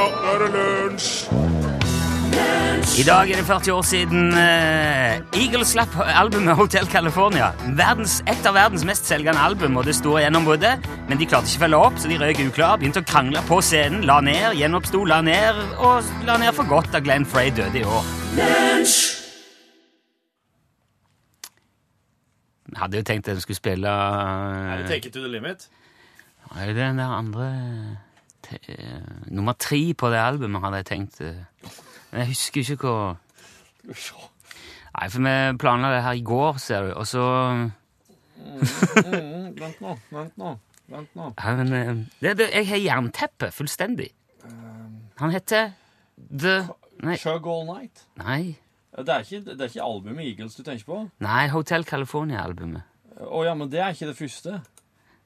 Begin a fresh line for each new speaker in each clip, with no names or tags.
Ja, nå er det lunsj!
I dag er det 40 år siden uh, Eagle slapp albumet Hotel California. Verdens, et av verdens mest selgende album og det store gjennombruddet. Men de klarte ikke å følge opp, så de røyk uklar, begynte å krangle på scenen, la ned, gjenoppsto, la ned, og la ned for godt da Glenn Frey døde i år. Jeg hadde jo tenkt at jeg skulle spille uh,
Take it to the limit.
Er det den der andre Nummer tre på det albumet hadde jeg tenkt. eh. Men jeg husker ikke hva Nei, for vi planla det her i går, ser du, og så
Vent nå, vent nå. Vent nå.
ja, men, eh, Jeg har jernteppe fullstendig. Han heter The Nei.
Chug All Night.
Nei,
Det er, ikke, det er ikke albumet Eagles du tenker på?
nei Hotel California-albumet.
Å ja, men det er ikke det første.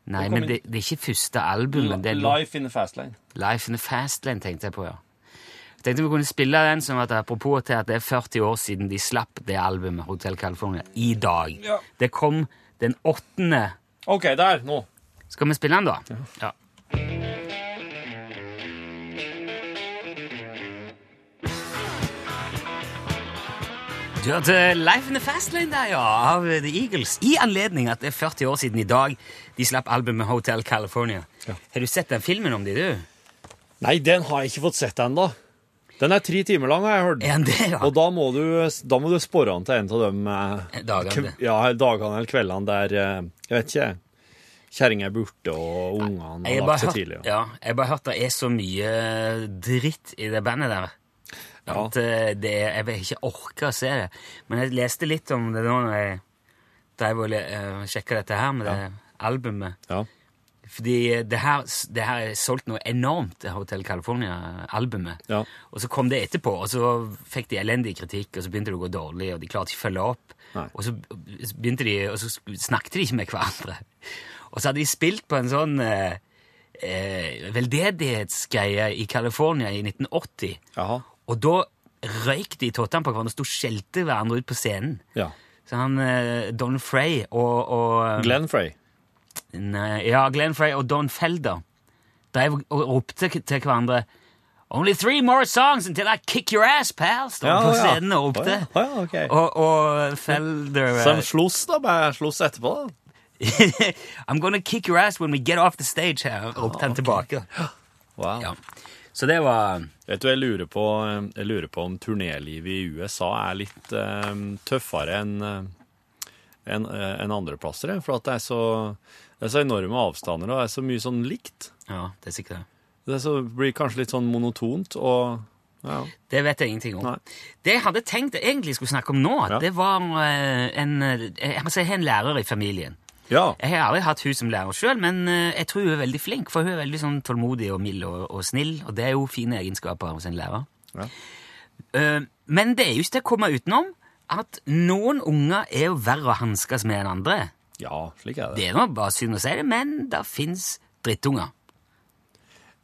Nei, men det, det er ikke første albumet. Det er
Life in the Fast Lane.
Life in the Fastlane, tenkte jeg på, ja. Jeg tenkte vi kunne spille den som at apropos til at det er 40 år siden de slapp det albumet, Hotel California, i dag.
Ja.
Det kom den åttende.
OK, der. Nå.
Skal vi spille den, da? Ja. Ja. Du hørte Life in the Fastlane der, ja, av The Eagles. I anledning at det er 40 år siden i dag de slapp albumet Hotel California.
Ja.
Har du sett den filmen om de, du?
Nei, den har jeg ikke fått sett ennå. Den er tre timer lang, har jeg hørt.
Den det, ja?
Og da må du, da må du spore han til en av dem eh,
Dagene.
Ja, dagene eller kveldene der eh, Jeg vet ikke. Kjerringa er borte, og ungene har lagt seg tidlig.
ja, jeg har bare hørt det er så mye dritt i det bandet der.
Ja.
At eh, det, jeg vil ikke orke å se det. Men jeg leste litt om det nå når jeg drev og uh, sjekka dette her med det albumet.
Ja.
Fordi det her, det her er solgt noe enormt, Hotel California-albumet.
Ja.
Og så kom det etterpå, og så fikk de elendig kritikk, og så begynte det å gå dårlig, og de klarte ikke å følge opp.
Nei.
Og så begynte de, og så snakket de ikke med hverandre. Og så hadde de spilt på en sånn eh, eh, veldedighetsgreie i California i 1980.
Jaha.
Og da røyk de tottene på hverandre og sto og skjelte hverandre ut på scenen.
Ja.
Så han eh, Don Frey og, og
Glenn Frey.
Nei, ja, Glenn Frey og Don Felder drev og ropte til hverandre Only three more songs until I kick your ass, pal! Stod
Ja,
på scenen og ropte.
Å ja, å ja, ok.
Og, og Felder
Så de sloss da, bare sloss etterpå, da?
I'm gonna kick your ass when we get off the stage her, ropte han tilbake.
Wow.
Ja. Så det var
Vet du, jeg lurer på, eh, jeg lurer på om turnélivet i USA er litt eh, tøffere enn en, en eh, andre plasser, for at det er, så, det er så enorme avstander, og det er så mye sånn likt.
Ja, det er sikkert det.
Det så, blir kanskje litt sånn monotont, og ja.
Det vet jeg ingenting om.
Nei.
Det jeg hadde tenkt jeg egentlig skulle snakke om nå,
Ja.
det var eh, en eh, Altså, jeg har en lærer i familien.
Ja,
Jeg har aldri hatt hun som lærer sjøl, men eh, jeg tror hun er veldig flink, for hun er veldig sånn tålmodig og mild og, og snill, og det er jo fine egenskaper hos en lærer.
Ja.
Eh, men det er jo ikke til å komme utenom at noen unger er jo verre å hanskes med enn andre.
ja slik er det.
Det er nå bare synd å si det, men det fins drittunger.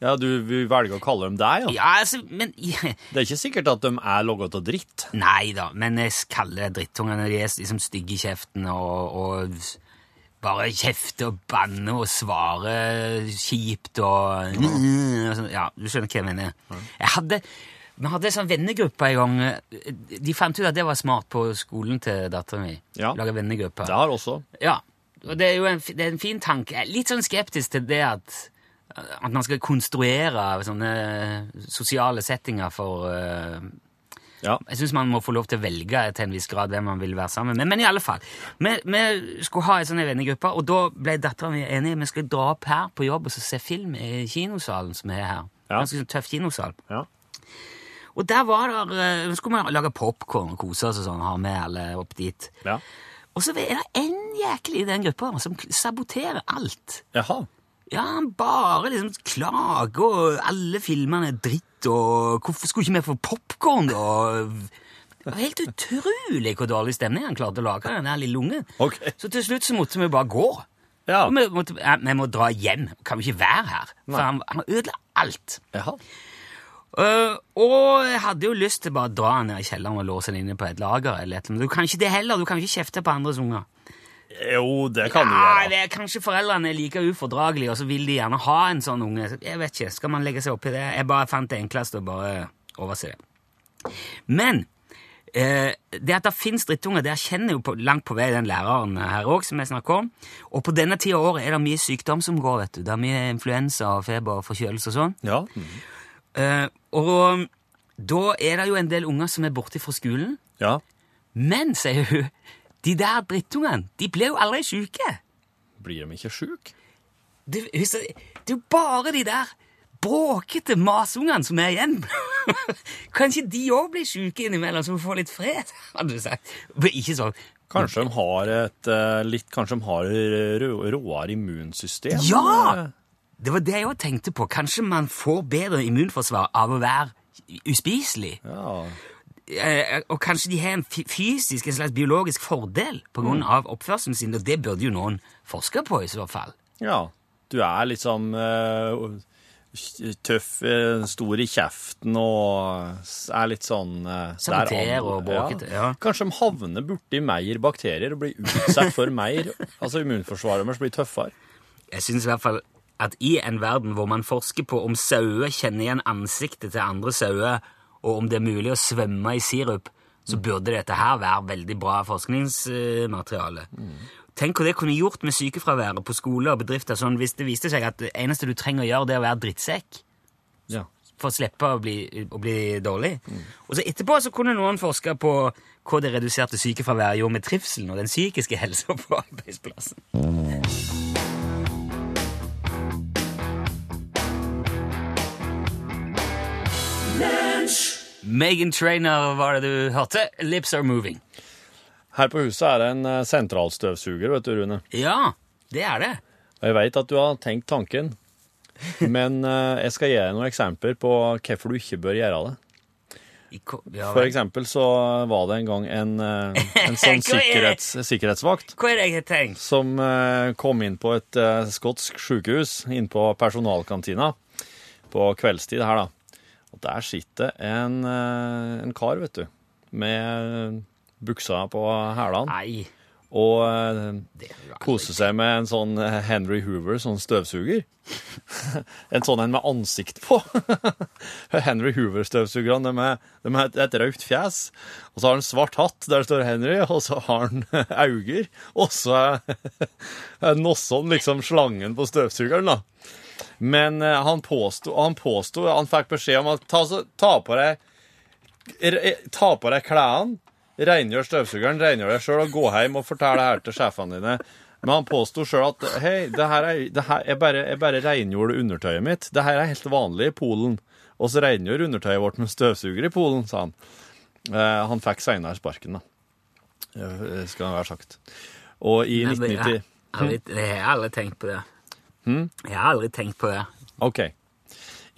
Ja, du vil velge å kalle dem deg, ja.
Ja, altså, men
Det er ikke sikkert at de er logget av dritt.
Nei da, men jeg kaller det drittunger når de er liksom stygge i kjeften og, og bare kjefter og banner og svarer kjipt og, og sånn. Ja, du skjønner hva jeg mener. Jeg hadde, vi hadde en sånn vennegruppe en gang. De fant ut at det var smart på skolen til datteren min.
Ja.
Lage vennegruppe.
Det har også.
Ja, og det er jo en, det er en fin tanke. Jeg er litt sånn skeptisk til det at, at man skal konstruere sånne sosiale settinger for eh,
Ja.
Jeg syns man må få lov til å velge til en viss grad hvem man vil være sammen med. Men i alle fall, vi, vi skulle ha en sånn vennegruppe, og da ble dattera mi enig. Vi skulle dra opp her på jobb og så se film i kinosalen som er her.
Ja.
Ganske sånn tøff kinosal.
Ja.
Og der var det, eh, skulle man lage popkorn og kose oss og sånn, ha med alle opp dit.
ja.
Og så er det en jækel i den gruppa som saboterer alt.
Jaha.
Ja, han bare liksom klager, og alle filmene er dritt, og hvorfor skulle ikke vi få popkorn, da? Det var helt utrolig hvor dårlig stemning han klarte å lage, den der lille ungen.
Okay.
Så til slutt så måtte vi bare gå.
Ja.
Og vi, måtte, ja, vi må dra hjem. Kan vi ikke være her? For
Nei.
han, han ødela alt.
Jaha.
Uh, og jeg hadde jo lyst til bare å dra han ned i kjelleren og låse han inne på et lager. eller et eller annet. Du kan ikke det heller. Du kan ikke kjefte på andres unger.
Jo, det kan du
Ja,
gjøre.
er Kanskje foreldrene er like ufordragelige, og så vil de gjerne ha en sånn unge. Jeg vet ikke, Skal man legge seg opp i det? Jeg bare fant det enkleste å bare overse det. Men eh, det at det finnes drittunger, det erkjenner jo på, langt på vei den læreren her òg, som jeg snakker om. Og på denne tida av året er det mye sykdom som går, vet du. Det er mye influensa og feber og forkjølelse og sånn.
Ja.
Eh, og da er det jo en del unger som er borte fra skolen.
ja.
Men, sier hun, de der drittungene, de blir jo aldri syke.
Blir de ikke sjuke?
Det, det er jo bare de der bråkete masungene som er igjen. Kanskje de òg blir syke innimellom, så vi får litt fred? hadde du sagt. Ikke sånn.
Kanskje de har et eh, litt Kanskje de har råere immunsystem?
Ja! Det var det jeg òg tenkte på. Kanskje man får bedre immunforsvar av å være uspiselig.
Ja.
Eh, og kanskje de har en fysisk, en slags biologisk fordel på grunn av oppførselen sin, og det burde jo noen forske på i så fall.
ja. Du er liksom uh, tøff, uh, stor i kjeften og er litt sånn uh, an-
og bråkete, ja.
Kanskje de havner borti mer bakterier og blir utsatt for mer. altså immunforsvaret deres blir tøffere.
Jeg synes i hvert fall at i en verden hvor man forsker på om sauer kjenner igjen ansiktet til andre sauer, og om det er mulig å svømme i sirup, så burde dette her være veldig bra forskningsmateriale. Tenk hva det kunne gjort med sykefraværet på skoler og bedrifter sånn, hvis det viste seg at det eneste du trenger å gjøre, det er å være drittsekk
Ja.
for å slippe å bli, å bli dårlig. Og så etterpå så kunne noen forske på hva det reduserte sykefraværet gjorde med trivselen og den psykiske helsa på arbeidsplassen. Megan Trainer var det du hørte. Lips Are Moving.
Her på huset er det en eh, sentralstøvsuger, vet du, Rune.
Ja, det er det.
Og Jeg vet at du har tenkt tanken, men eh, jeg skal gi deg noen eksempler på hvorfor du ikke bør gjøre det. For eksempel så var det en gang en, eh, en sånn
er
sikkerhets, sikkerhetsvakt
Hva er det jeg har tenkt?
som kom inn på et skotsk sykehus, inn på personalkantina på kveldstid her, da. Og der sitter en, eh, en kar, vet du, med buksa på hælene
Nei,
og koser
det er jo aldri-
kose seg med en sånn eh, Henry Hoover, sånn støvsuger. en sånn en med ansikt på. Henry Hoover-støvsugerne, de, har et, rødt fjes, og så har han svart hatt der står Henry, og så har han auger, og så er Nosson liksom slangen på støvsugeren, da. Men eh, han påsto, han påsto, han fikk beskjed om at ta, ta på deg re- ta på deg klærne, rengjør støvsugeren, rengjør deg sjøl og gå hjem og fortell det her til sjefene dine. Men han påsto sjøl at hei, det her er, det her, jeg, bare, jeg bare rengjorde undertøyet mitt. Det her er helt vanlig i Polen. Og så rengjør undertøyet vårt med støvsuger i Polen, sa han. Eh, han fikk seinere sparken, da. Eh, skal det være sagt. Og i
Nei, men
1990
Jeg, jeg har aldri tenkt på det. Jeg har aldri tenkt på det.
Ok.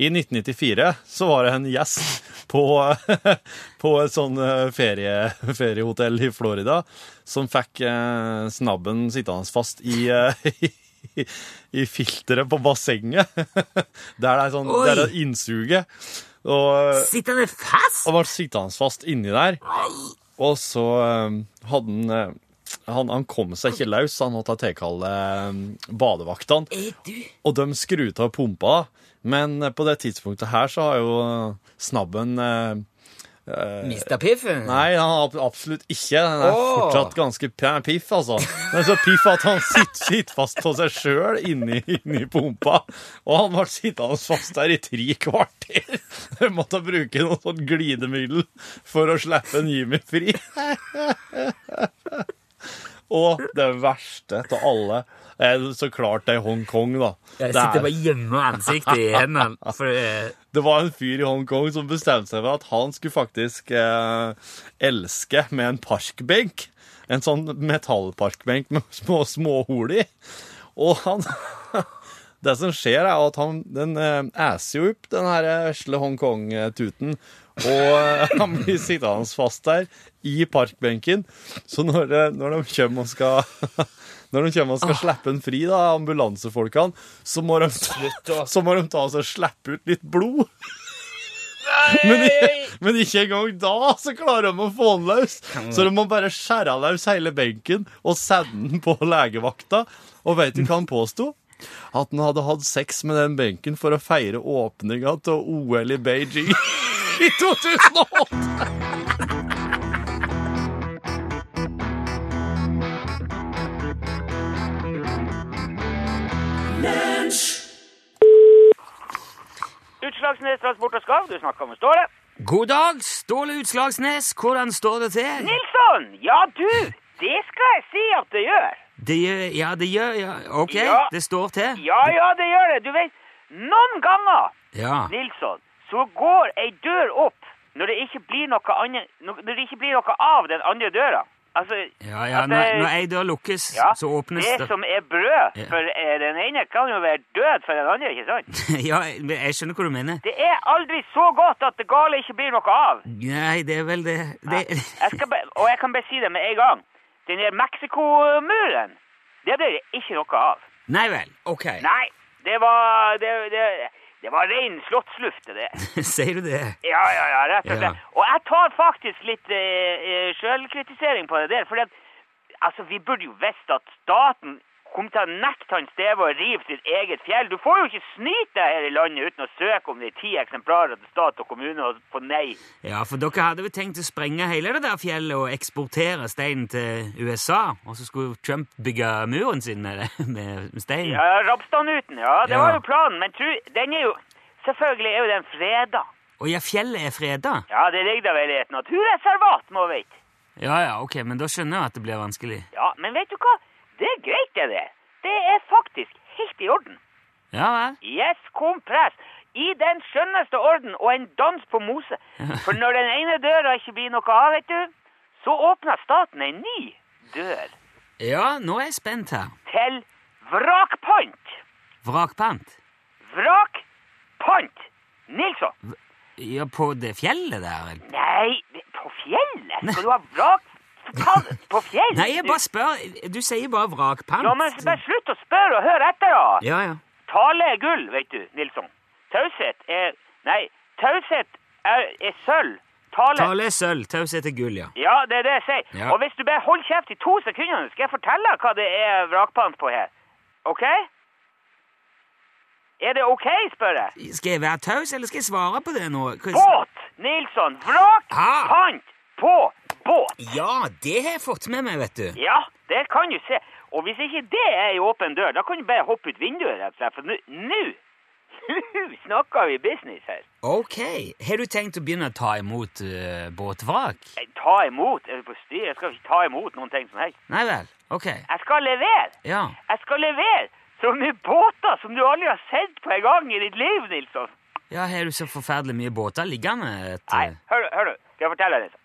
I 1994 så var det en gjest på, på et sånn eh, ferie, feriehotell i Florida som fikk eh, snabben sittende fast i, eh, i, i filteret på bassenget. Der det er sånn,
Oi.
der er innsuget. Og
Sitter det fast?
og ble sittende fast inni der. Og så hadde han han, han kom seg ikke løs, han måtte tilkalle eh, badevaktene. Og de skrudde av pumpa, men på det tidspunktet her så har jo snabben eh,
mista piffen?
Nei, han har absolutt ikke. Den er
oh.
fortsatt ganske piff, altså. Men så piff at han sitter, sitter fast på seg sjøl inni, inni pumpa. Og han ble sittende fast der i tre kvarter. Jeg måtte bruke noe sånn glidemiddel for å slippe en Jimmy fri. Og det verste av alle er så klart det er Hongkong, da.
Jeg sitter
er-
bare med ansiktet i hendene. For det,
var en fyr i Hongkong som bestemte seg for at han skulle faktisk eh, elske med en parkbenk. En sånn metallparkbenk med små, små hull i. Og han Det som skjer, er at han den eh, æser jo opp den her vesle Hongkong-tuten. Og eh, han blir sittende fast der i parkbenken. Så når, eh, når de kommer og skal Når de kommer og skal slippe han fri, da, ambulansefolkene, så må de, ta- så må de ta og så slippe ut litt blod. Men, men ikke engang da så klarer de å få den løs. Så de må bare skjære løs hele benken og sende den på legevakta. Og vet du hva han påsto? At han hadde hatt sex med den benken for å feire åpninga av OL i Beijing i 2008.
Utslagsnes Transport og Skarv, du snakker med Ståle.
God dag, Ståle Utslagsnes. Hvordan står det til?
Nilsson! Ja, du! Det skal jeg si at det gjør.
Det gjør Ja, det gjør ja. Ok,
Ja.
det står til.
Ja, ja, det gjør det. Du vet, noen ganger,
Ja.
Nilsson, så går ei dør opp når det ikke blir noe annet Når det ikke blir noe av den andre døra. Altså
Ja, ja,
at
når, når ei dør lukkes,
ja,
så åpnes
det
det.
som er brød for eh, den ene, kan jo være død for den andre, ikke sant?
ja, jeg skjønner hva du mener.
Det er aldri så godt at det gale ikke blir noe av.
Nei, det er vel det, det
Jeg be, og jeg kan bare si det med en gang. Den der Mexico-muren, det blir det ikke noe av.
Nei vel, ok.
Nei, det var Det, det, det var rein slottsluft, det.
Sier du det?
Ja, ja, ja, rett og
Ja.
Og jeg tar faktisk litt eh, eh, sjølkritisering på det der. For altså, vi burde jo visst at staten kom til å nekte han Steve å rive sitt eget fjell. Du får jo ikke snyte deg her i landet uten å søke om det er ti eksemplarer til stat og kommune og få nei.
Ja, for dere hadde vel tenkt å sprenge hele det der fjellet og eksportere steinen til USA, og så skulle Trump bygge muren sin med, med stein?
Ja, Rabstadnuten, ja, det
Ja.
var jo planen. Men tru, den er jo Selvfølgelig er jo den freda.
Og ja, fjellet er freda?
Ja, det ligger da vel i et naturreservat, må vite.
Ja, ja, ok, men da skjønner jeg at det blir vanskelig.
Ja, men vet du hva? Det er greit, det der. Det er faktisk helt i orden.
Ja vel?
Yes, kompress. I den skjønneste orden og en dans på mose. For når den ene døra ikke blir noe av, vet du, så åpner staten en ny dør
Ja, nå er jeg spent her.
til vrakpant.
Vrakpant?
Vrakpant! Nilsson.
Ja, på det fjellet der?
Nei, på fjellet? Skal du ha vrak på fjell?
Nei, jeg bare spør. Du sier bare vrakpant.
Ja, men bare slutt å spørre og hør etter, da.
Ja, ja.
Tale er gull, vet du, Nilsson. Taushet er Nei, taushet er, er sølv. Tale
Tale er sølv, taushet er gull, ja.
Ja, det er det jeg sier.
Ja.
Og hvis du bare holder kjeft i to sekunder, skal jeg fortelle hva det er vrakpant på her. OK? Er det OK, spør jeg?
Skal jeg være taus, eller skal jeg svare på det nå? Hva-
Båt! Nilsson, vrakpant på båt!
Ja, det har jeg fått med meg, vet du.
Ja, det kan du se. Og hvis ikke det er ei åpen dør, da kan du bare hoppe ut vinduet, rett og slett. For nå snakker vi business her.
Ok. Har du tenkt å begynne å ta imot uh, båtvrak?
Ta imot? Er du på styr? Jeg skal ikke ta imot noen ting som helst.
Nei vel. Ok.
Jeg skal levere!
Ja.
Jeg skal levere så mye båter som du aldri har sett på en gang i ditt liv, Nilsson.
Ja, Har du så forferdelig mye båter liggende? Et,
Nei,
eh,
hør, hør du, skal jeg fortelle deg?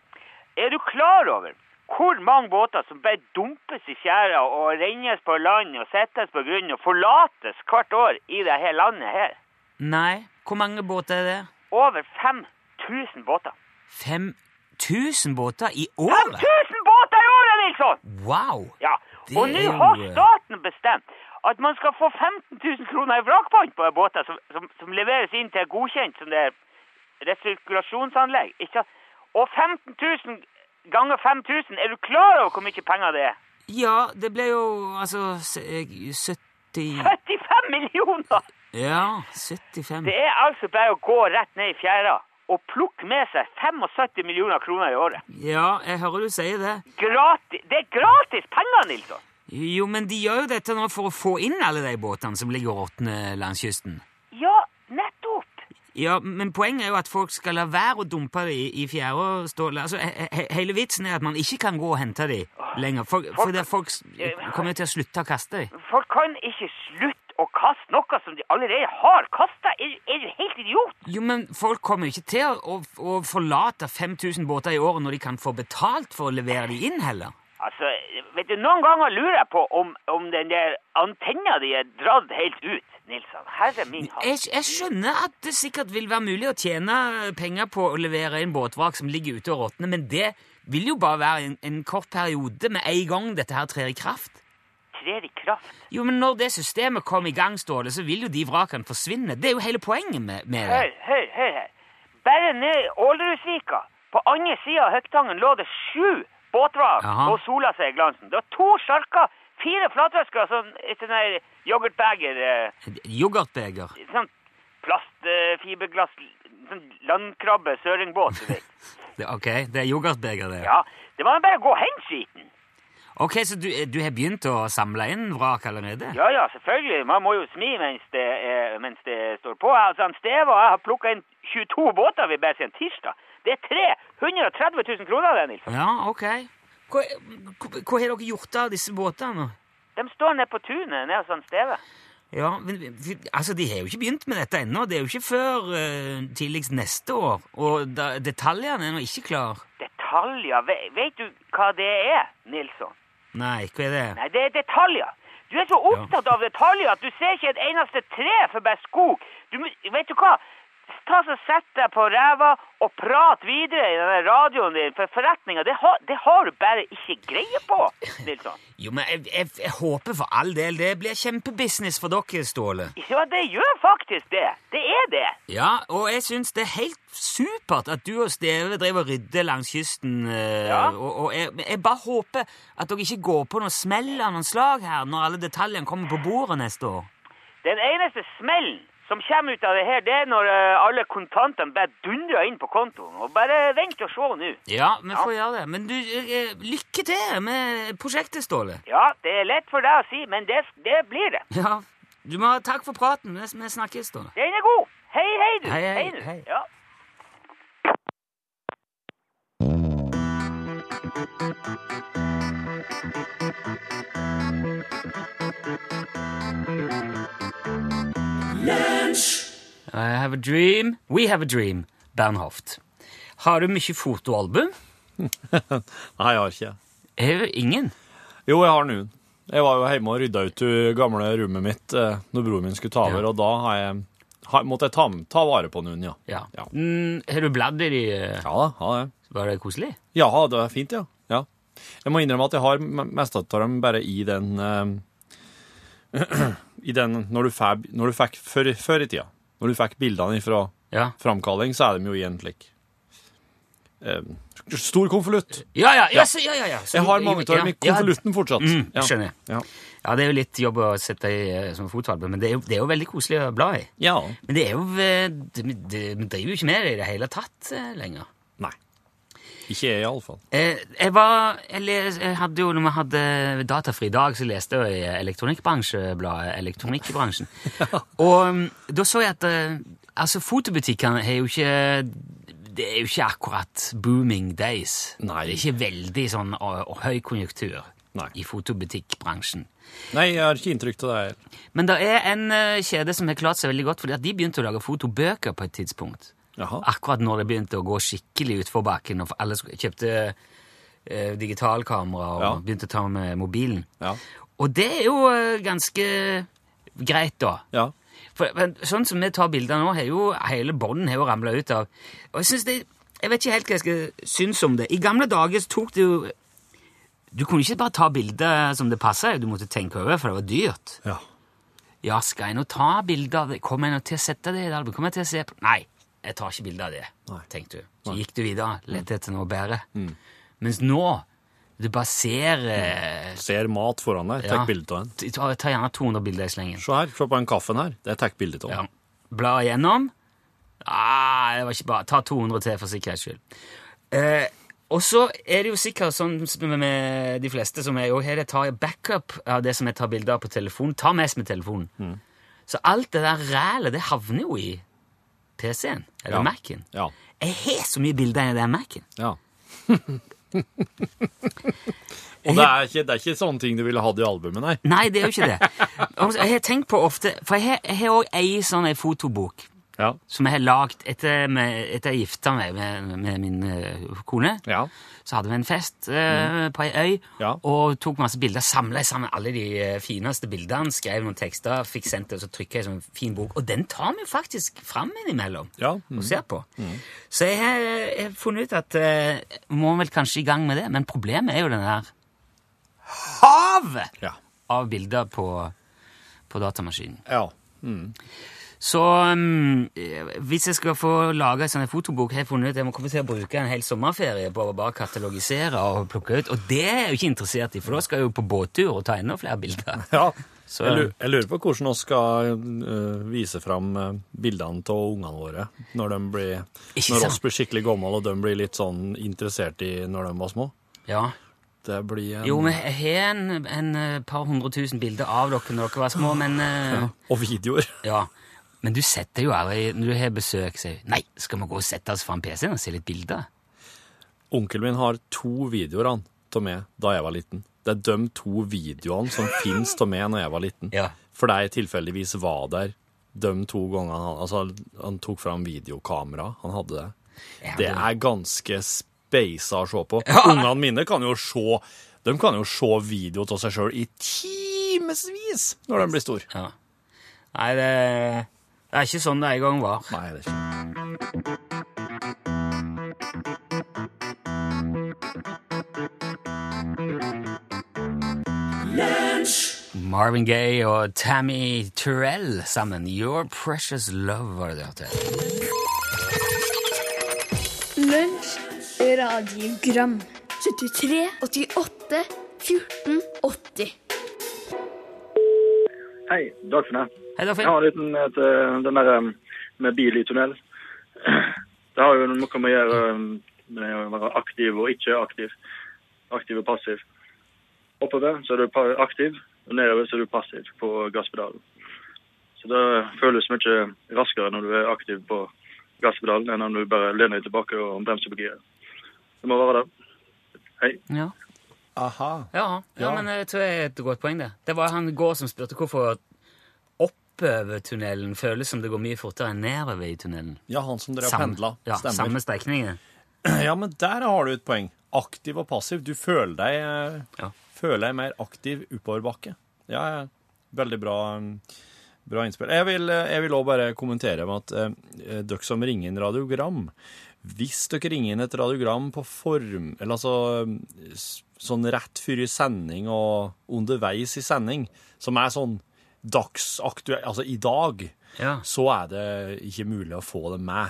Er du klar over hvor mange båter som bare dumpes i fjæra og rennes på land og settes på grunn og forlates hvert år i dette landet her?
Nei. Hvor mange båter er det?
Over 5000 båter.
5000 båter i året?
5000 båter i året, Nilsson!
Wow!
Ja, og nå har
eh,
staten bestemt at man skal få 15 000 kroner i vrakpant på båter som, som, som leveres inn til godkjent som det er resirkulasjonsanlegg. Ikke sant? Og 15 000 ganger 5000, er du klar over hvor mye penger det er?
Ja, det ble jo altså eh, 70
75 millioner!
Ja, 75
Det er altså bare å gå rett ned i fjæra og plukke med seg 75 millioner kroner i året.
Ja, jeg hører du sier det.
Gratis! Det er gratis penger, Nilsson!
Jo, men de gjør jo dette nå for å få inn alle de båtene som ligger og råtner langs kysten.
Ja!
Ja, men poenget er jo at folk skal la være å dumpe dem i, i fjæra. Altså, he, he, hele vitsen er at man ikke kan gå og hente dem lenger. For, for det er folk kommer jo til å slutte å kaste dem.
Folk kan ikke slutte å kaste noe som de allerede har kasta. Er, er du helt idiot?
Jo, men folk kommer jo ikke til å, å, forlate 5000 båter i året når de kan få betalt for å levere dem inn, heller.
Altså, vet du, Noen ganger lurer jeg på om, om den der antenna di er dratt helt ut, Nilsson. Herre min hatt.
Jeg, jeg skjønner at det sikkert vil være mulig å tjene penger på å levere inn båtvrak som ligger ute og råtner, men det vil jo bare være en, en kort periode med en gang dette her trer i kraft.
Trer i kraft.
Jo, men når det systemet kommer i gang, Ståle, så vil jo de vrakene forsvinne. Det er jo hele poenget med, med det.
Hør, hør, hør her. bare ned i Ålerudvika, på andre sida av Høgtangen, lå det sju båtvrak og sola seg i glansen. Det var to sjarker, fire flatfisker, sånn et sånn her yoghurtbeger, eh,
Yoghurtbeger.
sånn plastfiberglass, sånn landkrabbe, søringbåt, du vet.
Det- Ok, det er yoghurtbeger, det.
Ja, det var bare å gå og hente skiten.
Ok, så du, du har begynt å samle inn vrak allerede?
Ja, ja, selvfølgelig. Man må jo smi mens det, er, mens det står på. Altså, han Steve og jeg har plukka inn 22 båter vi bare siden tirsdag. Det er 330 000 kroner, det, Nils.
Ja, ok. Hva, hva, hva har dere gjort av disse båtene?
De står nede på tunet nede hos han Steve.
Ja, men altså, De har jo ikke begynt med dette ennå. Det er jo ikke før uh, tidligst neste år. Og da, detaljene er nå ikke klar.
Detaljer. Ve vet du hva det er, Nilsson?
Nei, hva er det?
Nei, det er detaljer. Du er så opptatt av detaljer at du ser ikke et eneste tre for bare skog. Du, vet du hva? Ta så Sett deg på ræva og prat videre i denne radioen din, for forretninga, det, har- det har du bare ikke greie på, Nilsson.
Jo, men jeg, jeg, jeg håper for all del det blir kjempebusiness for dere, Ståle.
Ja, det gjør faktisk det. Det er det.
Ja, og jeg syns det er helt supert at du og Steve driver og rydder langs kysten. Øh,
Ja.
Og, og jeg, jeg bare håper at dere ikke går på noe smell av noen slag her når alle detaljene kommer på bordet neste år.
Den eneste smellen som kommer ut av det her, det er når eh, alle kontantene bare dundrer inn på kontoen. Og bare vent og se nå.
Ja, vi
Ja.
får gjøre det. Men du, eh, lykke til med prosjektet, Ståle.
Ja, det er lett for deg å si, men det, det blir det.
Ja, du må ha takk for praten. Vi snakkes, Ståle.
Den er god. Hei, hei, du.
Hei, hei,
du.
hei.
Ja.
I have a dream. We have a dream. Bernhoft. Har du mye fotoalbum?
Nei, jeg har ikke.
Har du ingen?
Jo, jeg har noen. Jeg var jo hjemme og rydda ut det gamle rommet mitt eh, når broren min skulle ta over,
Ja.
og da har jeg, har, måtte jeg ta, ta vare på noen, ja.
Ja.
Ja.
Mm, har du bladd i de? eh,
Ja da, har jeg.
Var det koselig?
Ja, det var fint, ja. ja. Jeg må innrømme at jeg har mest av dem bare i den uh, I den Når du, fab, når du fikk før, før i tida. Når du fikk bildene fra
Ja.
framkalling, så er de jo i en slik eh, Stor konvolutt.
Ja, ja, ja, så- ja, ja, ja. Så-
Jeg har mange av dem i konvolutten fortsatt.
Mm,
ja.
skjønner.
Ja.
Ja, det er jo litt jobb å sette i eh, som fotoalbum, men det er, jo, det er jo veldig koselig å bla i.
ja.
Men det er jo eh, Vi driver jo ikke med det i det hele tatt eh, lenger.
Ikke jeg, iallfall.
Eh, jeg var jeg, les, jeg hadde jo, Når vi hadde datafri dag, så leste jeg i elektronikkbransjebladet Elektronikkbransjen. Og mm, da så jeg at eh, altså, fotobutikkene er jo ikke Det er jo ikke akkurat booming days.
Nei.
Det er ikke veldig sånn høy konjunktur
Nei.
i fotobutikkbransjen.
Nei, jeg har ikke inntrykk av det.
Men det er en eh, kjede som har klart seg veldig godt, fordi at de begynte å lage fotobøker på et tidspunkt.
Jaha.
Akkurat når det begynte å gå skikkelig utfor bakken, og alle kjøpte eh, digitalkamera og
Ja.
begynte å ta med mobilen.
Ja.
Og det er jo eh, ganske greit, da.
Ja.
For, men, sånn som vi tar bilder nå, har jo hele bånden ramla ut av Og jeg synes det Jeg vet ikke helt hva jeg skal synes om det. I gamle dager tok det jo Du kunne ikke bare ta bilder som det passa, du måtte tenke over, for det var dyrt.
ja.
Ja, skal jeg nå ta bilder? Kommer jeg nå til å sette det i det album? Kommer jeg til å se på Nei, jeg tar ikke bilde av det,
Nei.
tenkte du. Så gikk du videre, lette etter noe bedre. Mens nå, du bare ser eh,
Ser mat foran deg.
Ja.
Tek bilde av den.
Ta, ta gjerne 200 bilder i slengen.
Se her, se på den kaffen her. Det tek bilde av.
Ja. Bla igjennom. Ah, det var ikke bra. Ta 200 til for sikkerhets skyld. Eh, og så er det jo sikkert sånn med de fleste som jo her, jeg tar backup av det som jeg tar bilder av på telefon. Ta mest med telefonen. Så alt det der rælet, det havner jo i PC-en, eller
Ja.
Mac-en.
Ja.
Jeg har så mye bilder i den Mac-en.
ja. Og det er, ikke, det er ikke sånne ting du ville hatt i albumet, nei.
Nei, det er jo ikke det. Jeg har tenkt på ofte, for jeg har- òg ei sånn ei fotobok.
Ja.
som jeg har lagd etter, etter jeg gifta meg med, med min eh, kone.
Ja.
Så hadde vi en fest eh, på ei øy
Ja.
og tok masse bilder. Samla sammen alle de eh, fineste bildene, skrev noen tekster, fikk sendt det, og så trykka jeg i en sånn fin bok. Og den tar vi faktisk fram innimellom
Ja.
og ser på. Så jeg har, jeg har funnet ut at eh, må vel kanskje i gang med det, men problemet er jo den der havet
Ja.
av bilder på, på datamaskinen.
ja.
Så um, hvis jeg skal få lage en sånn fotobok, har jeg funnet ut jeg må komme til å bruke en hel sommerferie på å bare katalogisere og plukke ut. Og det er jeg jo ikke interessert i, for da skal jeg jo på båttur og ta enda flere bilder.
Ja.
Så-
jeg, lurer, på hvordan vi skal uh, vise fram øh, bildene av ungene våre når, de blir, når oss blir skikkelig gamle og de blir litt sånn interessert i når de var små.
Ja.
Det blir en,
Jo, vi har en, en eh, par hundre tusen bilder av dere når dere var små, men eh,
Og videoer.
Ja. Men du setter jo aldri Når du har besøk, sier du Nei, skal vi gå og sette oss foran PC-en og se litt bilder?
Onkelen min har to videoer han, av meg da jeg var liten. Det er de to videoene som finnes av meg når jeg var liten.
Ja.
For jeg tilfeldigvis var der de to gangene han, altså, han tok fram videokamera. Han hadde det.
Ja,
Det er ganske speisa å se på. Ungene mine kan jo se de kan jo se video av seg sjøl i timevis når de blir store.
Ja. Nei, det, det er ikke sånn det en gang var.
Nei, det er ikke.
Marvin Gaye og Tammy Turell sammen. Your Precious Love var det det hørte.
Lunsj, radiogram 73, 88, 14, 80
Hei, Dagfinn her.
Hei,
Jeg har en liten et, eh, den der um, med bil i tunnel. Det har jo noe med å gjøre um, med å være aktiv og ikke aktiv. Aktiv og passiv. Oppover så er du aktiv, og nedover så er du passiv på gasspedalen. Så det føles mye raskere når du er aktiv på gasspedalen enn om du bare lener deg tilbake og bremser på giret. Det må være det. Hei.
Ja.
Aha.
Ja, ja,
Ja.
men jeg tror det er et godt poeng, det. Det var han går som spurte hvorfor oppover tunnelen føles som det går mye fortere enn nedover i tunnelen.
Ja, han som dere har
Samme-
pendla.
Ja,
Stemmer.
samme strekningen.
Ja, men der har du et poeng. Aktiv og passiv. Du føler deg, eh,
Ja.
føler deg mer aktiv oppoverbakke. Ja, ja. Veldig bra, um, bra innspill. Jeg vil eh, jeg vil også bare kommentere med at eh, dere som ringer inn radiogram Hvis dere ringer inn et radiogram på form Eller altså um, sånn rett før i sending og underveis i sending, som er sånn dagsaktuell Altså i dag
Ja.
så er det ikke mulig å få det med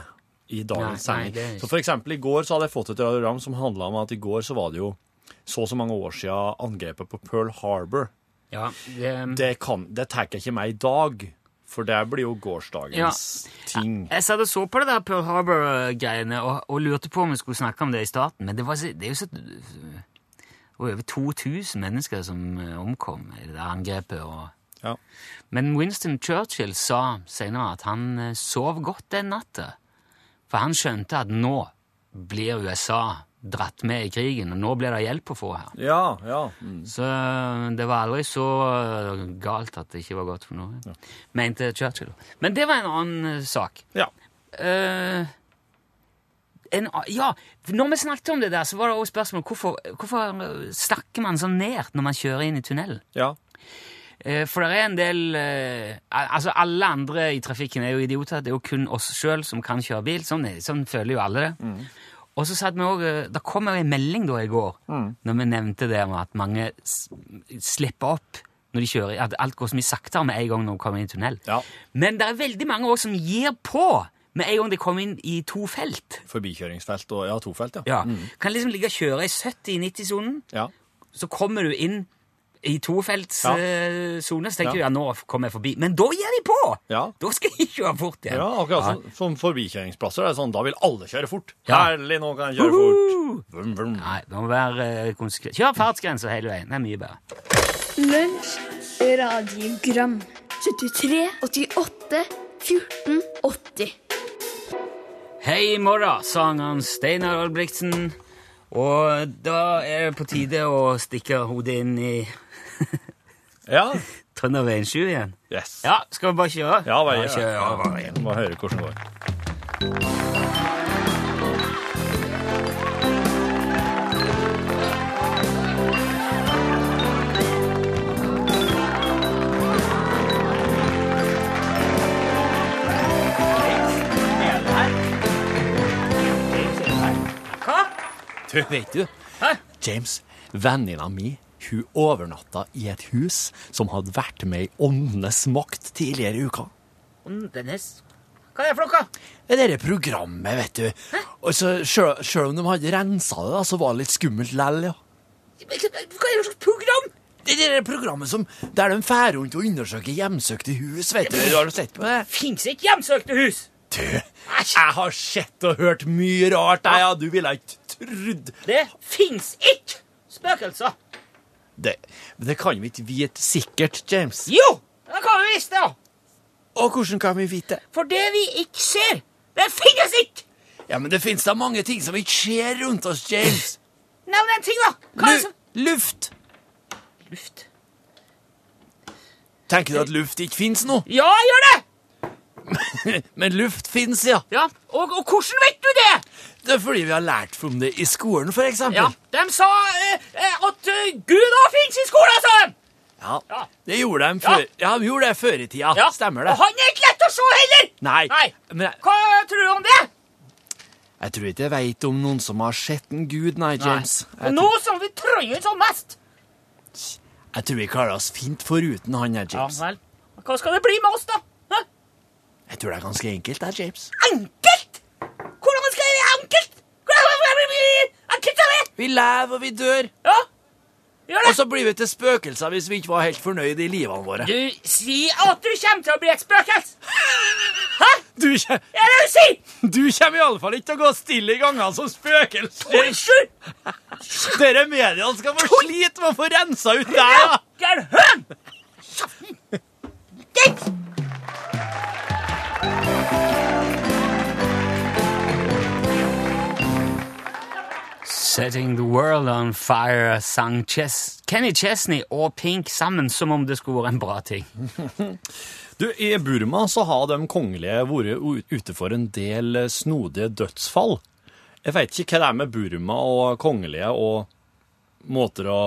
i dagens sending.
det
Så for eksempel i går så hadde jeg fått et radiogram som handla om at i går så var det jo så og så mange år siden angrepet på Pearl Harbor.
ja det,
Det, kan, det tar jeg ikke med i dag, for det blir jo gårsdagens ting.
Jeg satt og så på det der Pearl Harbor-greiene og, og lurte på om vi skulle snakke om det i starten, men det, var, det er jo så over 2000 mennesker som eh, omkom i det der angrepet. Og,
Ja.
men Winston Churchill sa senere at han eh, sov godt den natta. For han skjønte at nå blir USA dratt med i krigen, og nå blir det hjelp å få her.
Ja, ja. Mm.
Så eh, det var aldri så eh, galt at det ikke var godt for noe, mente Churchill. Men det var en annen sak.
ja.
Uh, en, ja, når vi snakket om det der, så var det også spørsmål hvorfor, hvorfor snakker man så nært når man kjører inn i tunnelen?
ja.
Eh, For det er en del eh, Altså, alle andre i trafikken er jo idioter. Det er jo kun oss sjøl som kan kjøre bil. Sånn, sånn føler jo alle det. Og så satt vi også, Det kom jo en melding da i går når vi nevnte det med at mange slipper opp når de kjører, at alt går så mye saktere med en gang når de kommer inn i tunnel.
Ja.
Men det er veldig mange også som gir på med en gang de kommer inn i to felt.
Forbikjøringsfelt og ja, tofelt, ja.
Ja. Kan liksom ligge og kjøre i 70-90-sonen,
Ja.
så kommer du inn i tofeltssone, så tenker du
Ja.
ja, nå kommer jeg forbi. Men da gir de på!
Ja.
Da skal de kjøre fort igjen.
Ja, akkurat som, som forbikjøringsplasser. Det er sånn, Da vil alle kjøre fort.
Ja.
Herlig, nå kan jeg kjøre fort. Vum, vum.
Nei, det må være eh, konsekvent. Kjør fartsgrensa hele veien. Det er mye bedre.
Lunsj, radiogram 73, 88, 14, 80
Hei i morgen, sang han Steinar Albrigtsen. Og da er det på tide å stikke hodet inn i
Ja.
Trønderveien 7 igjen.
Yes.
Ja, skal vi bare kjøre?
Ja, bare gjør det.
kjør bare igjen.
Må høre hvordan det går.
Hva?
Du, vet du,
Hæ?
James, venninna mi, hun overnatta i et hus som hadde vært med i åndenes makt tidligere i uka.
Åndenes? Hva er det for noe?
Det derre programmet, vet du. Og så sjøl om de hadde rensa det, da, så var det litt skummelt lell, ja.
Hva er det slags program?
Det der programmet som, der de drar rundt og undersøker hjemsøkte hus, vet du. Har du sett på det?
Fins ikke hjemsøkte hus!
Du, jeg har sett og hørt mye rart, jeg, ja. Du ville ikke trodd
Det fins ikke spøkelser!
Det. Det kan vi ikke vite sikkert, James.
Jo! Det kan vi visst, da!
Og hvordan kan vi vite det?
For det vi ikke ser, det finnes ikke!
Ja, men det finnes da mange ting som ikke skjer rundt oss, James.
Nevn en ting, da! Hva er det som
luft.
Luft.
Tenker du at luft ikke finnes nå?
Ja, gjør det!
Men luft finnes, ja.
Ja, og, og hvordan vet du det?
Det er fordi vi har lært om det i skolen, eksempel.
Ja, De sa eh, eh, at eh, Gud òg fins i skolen, sa de!
Ja,
Ja.
det gjorde de før, ja. de gjorde det før i tida.
Ja,
Stemmer det?
Og han er ikke lett å se heller!
Nei.
Nei.
Men
Hva tror du om det?
jeg tror ikke jeg vet om noen som har sett en gud, nei, James. Nei.
Nå som vi trøyer som mest.
jeg tror vi klarer oss fint foruten han her, James.
vel. Hva skal det bli med oss, da?
Jeg tror det er ganske enkelt, det, James.
Enkelt? Hvordan skal jeg bli enkelt? Enkelt av det?
Vi lever og vi dør.
Ja, gjør det.
Og så blir vi til spøkelser hvis vi ikke var helt fornøyd i livene våre.
Du sier at du kommer til å bli et spøkelse. Hæ?
Du, kje-
Er det du sier?
du kommer iallfall ikke til å gå stille i gangene som spøkelse. Dere mediene skal få slite med å få rensa ut deg, da.
Gæren høn! Kjeften! Setting the world on fire sang Ches Kenny Chesney og Pink sammen som om det skulle vært en bra ting.
Du, I Burma så har de kongelige vært ute for en del snodige dødsfall. Jeg vet ikke hva det er med Burma og kongelige og måter å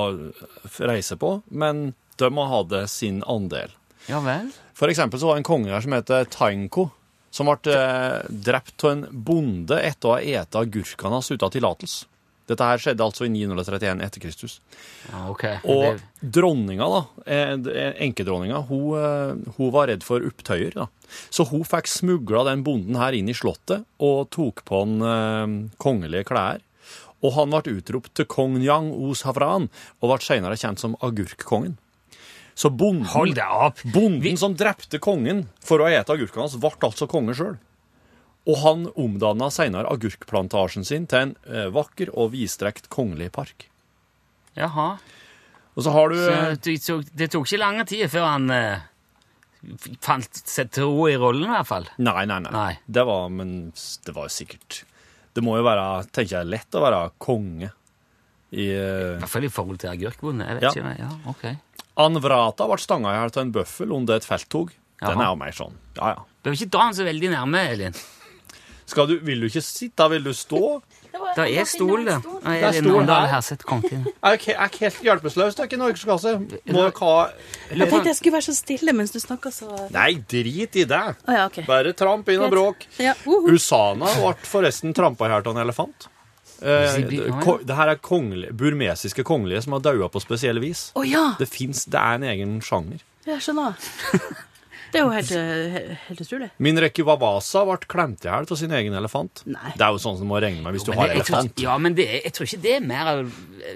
reise på, men de har hatt det sin andel.
Ja vel?
For eksempel så var det en konge her som heter Tainko, som ble eh, drept av en bonde etter å ha spist agurkene hans uten tillatelse. Dette her skjedde altså i 931 etter Kristus.
Ja, okay.
Og dronninga, da, eh, eh, enkedronninga, hun, eh, hun var redd for opptøyer. da. Så hun fikk smugla den bonden her inn i slottet og tok på han eh, kongelige klær. Og han ble utropt til kong Yang Os Havran og ble senere kjent som agurkkongen. Så bonden, bonden som drepte kongen for å ete agurkene hans, ble altså konge sjøl. Og han omdanna senere agurkplantasjen sin til en eh, vakker og vidstrekt kongelig park.
Jaha.
Og så har du
Så
eh,
det tok, det tok ikke lang tid før han eh, fant seg til ro i rollen, i hvert fall.
Nei, nei, nei.
Nei.
Det var, men det var jo sikkert Det må jo være, tenker jeg, lett å være konge i
I
uh,
hvert fall i forhold til agurkbonde. Jeg vet
Ja.
ikke. Ja, ok.
Anvrata ble stanga i hjel av en bøffel under et felttog. Den
Jaha.
er jo mer sånn. Ja, ja.
Bør ikke dra han så veldig nærme, Elin.
Skal du, vil du ikke sitte, vil du stå?
Det er stol det. Og
er stol her. Er jeg er ikke helt hjelpeløs, det er ikke. Må dere ha
Jeg tenkte jeg skulle være så stille mens du snakka så
Nei, drit i det.
ja, okay.
Bare tramp inn og bråk.
Ja, uhu.
Usana ble forresten trampa i hjel av en elefant. Eh, det, her er kongelige, burmesiske kongelige som har daua på spesielle vis.
Oh, ja,
Det, finnes, det er en egen sjanger.
jeg skjønner. Det er jo helt, eh, helt utrolig.
Min rekke Vavasa ble klemt i hjel av sin egen elefant.
Nei.
Det er jo sånn som du må regne med hvis du
Men
har
jeg tror,
elefant.
ja, men det, jeg tror ikke det er mer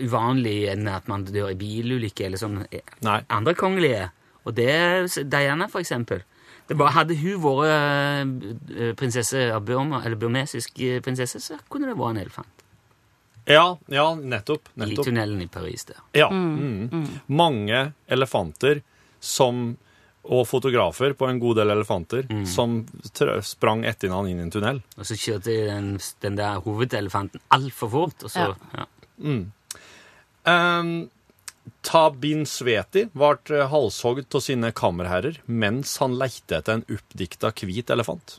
uvanlig enn at man dør i bilulykke eller sånn
Nei.
andre kongelige. Og det Diana, for eksempel. Det bare Hadde hun vært eh, prinsesse av Burma, eller burmesisk eh, prinsesse, så kunne det vært en elefant.
Ja, ja, nettopp.
I tunnelen i Paris der.
Ja. Mm. Mange elefanter som og fotografer på en god del elefanter
Mm.
som trø- sprang etter han inn i en tunnel.
Og så kjørte den, den der hovedelefanten altfor fort, og så ja.
Um, Tabin Sveti ble eh, halshogd av sine kammerherrer mens han lette etter en oppdikta hvit elefant.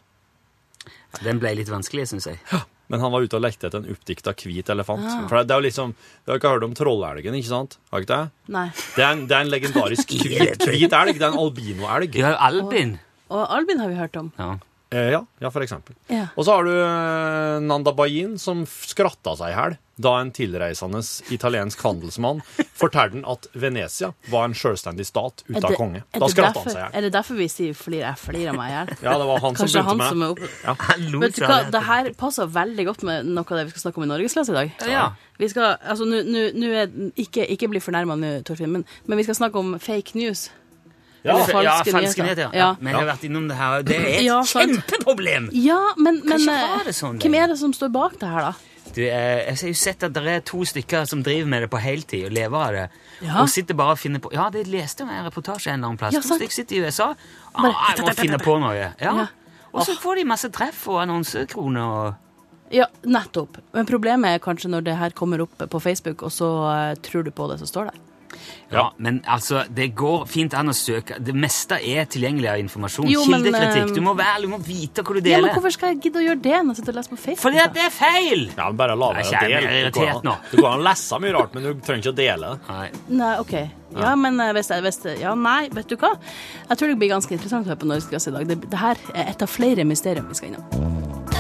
Den ble litt vanskelig, syns jeg.
Men han var ute og lekte etter en oppdikta hvit elefant. For det er jo liksom, Du har ikke hørt om trollelgen, ikke sant? Har ikke det?
Nei.
Det er en, det er en legendarisk hvit, hvit elg. Det er en albinoelg.
Ja, Albin.
Og Albin har vi hørt om.
Ja.
Eh, ja, ja, for eksempel.
Ja.
Og så har du eh, Nanda Bayin, som skratta seg i hjel da en tilreisende italiensk handelsmann fortalte at Venezia var en selvstendig stat uten
det-
konge. Da
det
skratta han seg i hjel.
Er det derfor vi sier flir, jeg flirer meg i hjel?
Ja, det var han som
Kanskje
begynte
han
med
som er opp
Han lo
Vet du hva, det her passer veldig godt med noe av det vi skal snakke om i Norgesklasse i dag.
Ja.
Vi skal, altså, nu, nu, nu er Ikke, ikke bli fornærma nå, Torfinn, men, men vi skal snakke om fake news.
Ja,
falske
ja,
nyheter.
falske nyheter. Ja.
Ja.
Men jeg har vært innom det her, og det er et
Ja,
kjempeproblem!
Ja, men, men eh,
det sånn
hvem er det som står bak det her, da?
Du, eh, jeg har jo sett at det er to stykker som driver med det på heltid og lever av det.
Ja.
Og sitter bare og finner på Ja, det leste jeg en reportasje en eller annen plass.
Ja,
to stykker sitter i USA. Ah, jeg må finne på noe. Ja.
Ja.
Og så får de masse treff og annonsekroner og
Ja, nettopp. Men problemet er kanskje når det her kommer opp på Facebook, og så eh, tror du på det som står der.
Ja, men altså, det går fint an å søke. Det meste er tilgjengelig av informasjon.
Jo,
Kildekritikk.
eh,
Du må være, du må vite hva du deler.
Ja, men hvorfor skal jeg gidde å gjøre det når jeg sitter og leser på Facebook?
Fordi at det er feil!
Ja, men bare la være å dele. Det går an-
nå.
Går an å lese mye rart, men du trenger ikke å dele.
Nei.
Nei, ok. Ja, men eh, hvis jeg, hvis jeg, Ja, nei, vet du hva? Jeg tror det blir ganske interessant å høre på Norgesklasse i dag. Det, det her er et av flere mysterier vi skal innom.